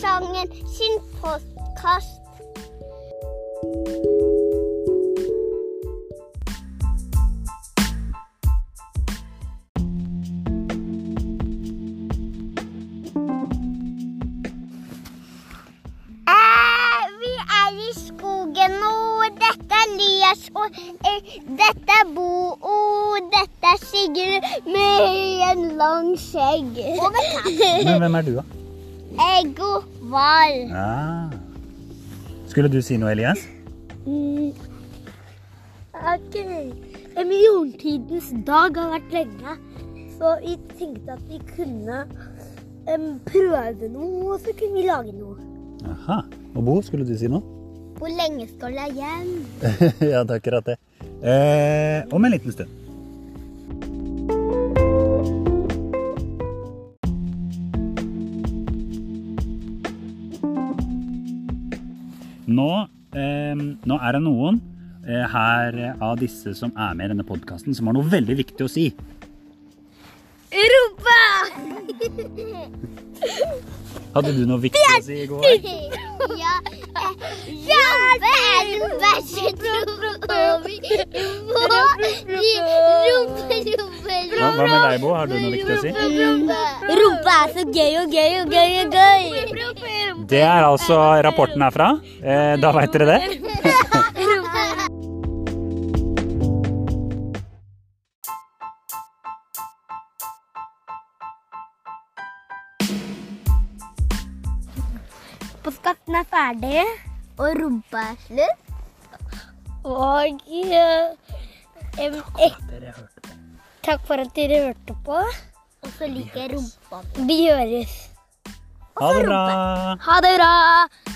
Sangen sin podkast. Eh, Vi er i skogen nå. Dette er Elias, og eh, dette er Bo, dette er med en lang skjegg. Men hvem er du, da? Egg og hval. Ah. Skulle du si noe, Elias? Mm. Ok. En Milliontidens dag har vært lenge, så vi tenkte at vi kunne um, prøve noe, og så kunne vi lage noe. Aha. Og Bo, skulle du si noe? Hvor lenge skal jeg hjem? ja, det er akkurat det. Eh, om en liten stund. Nå, eh, nå er det noen eh, her av disse som er med i denne podkasten, som har noe veldig viktig å si. Rumpa! Hadde du noe viktig å si i går? ja. eh, Rumpe er den verste trompa vi Rumpe, rumpe, Hva, hva med deg, Bo? Har du noe viktig å si? rumpe. Rumpa er så gøy og gøy og gøy og gøy. Det er altså rapporten herfra. Eh, da veit dere det. Podkasten er ferdig, Og rumpa er slutt. og eh, takk for at dere hørte på. Og så liker jeg rumpa. Vi høres. Ha det bra. Ha det bra!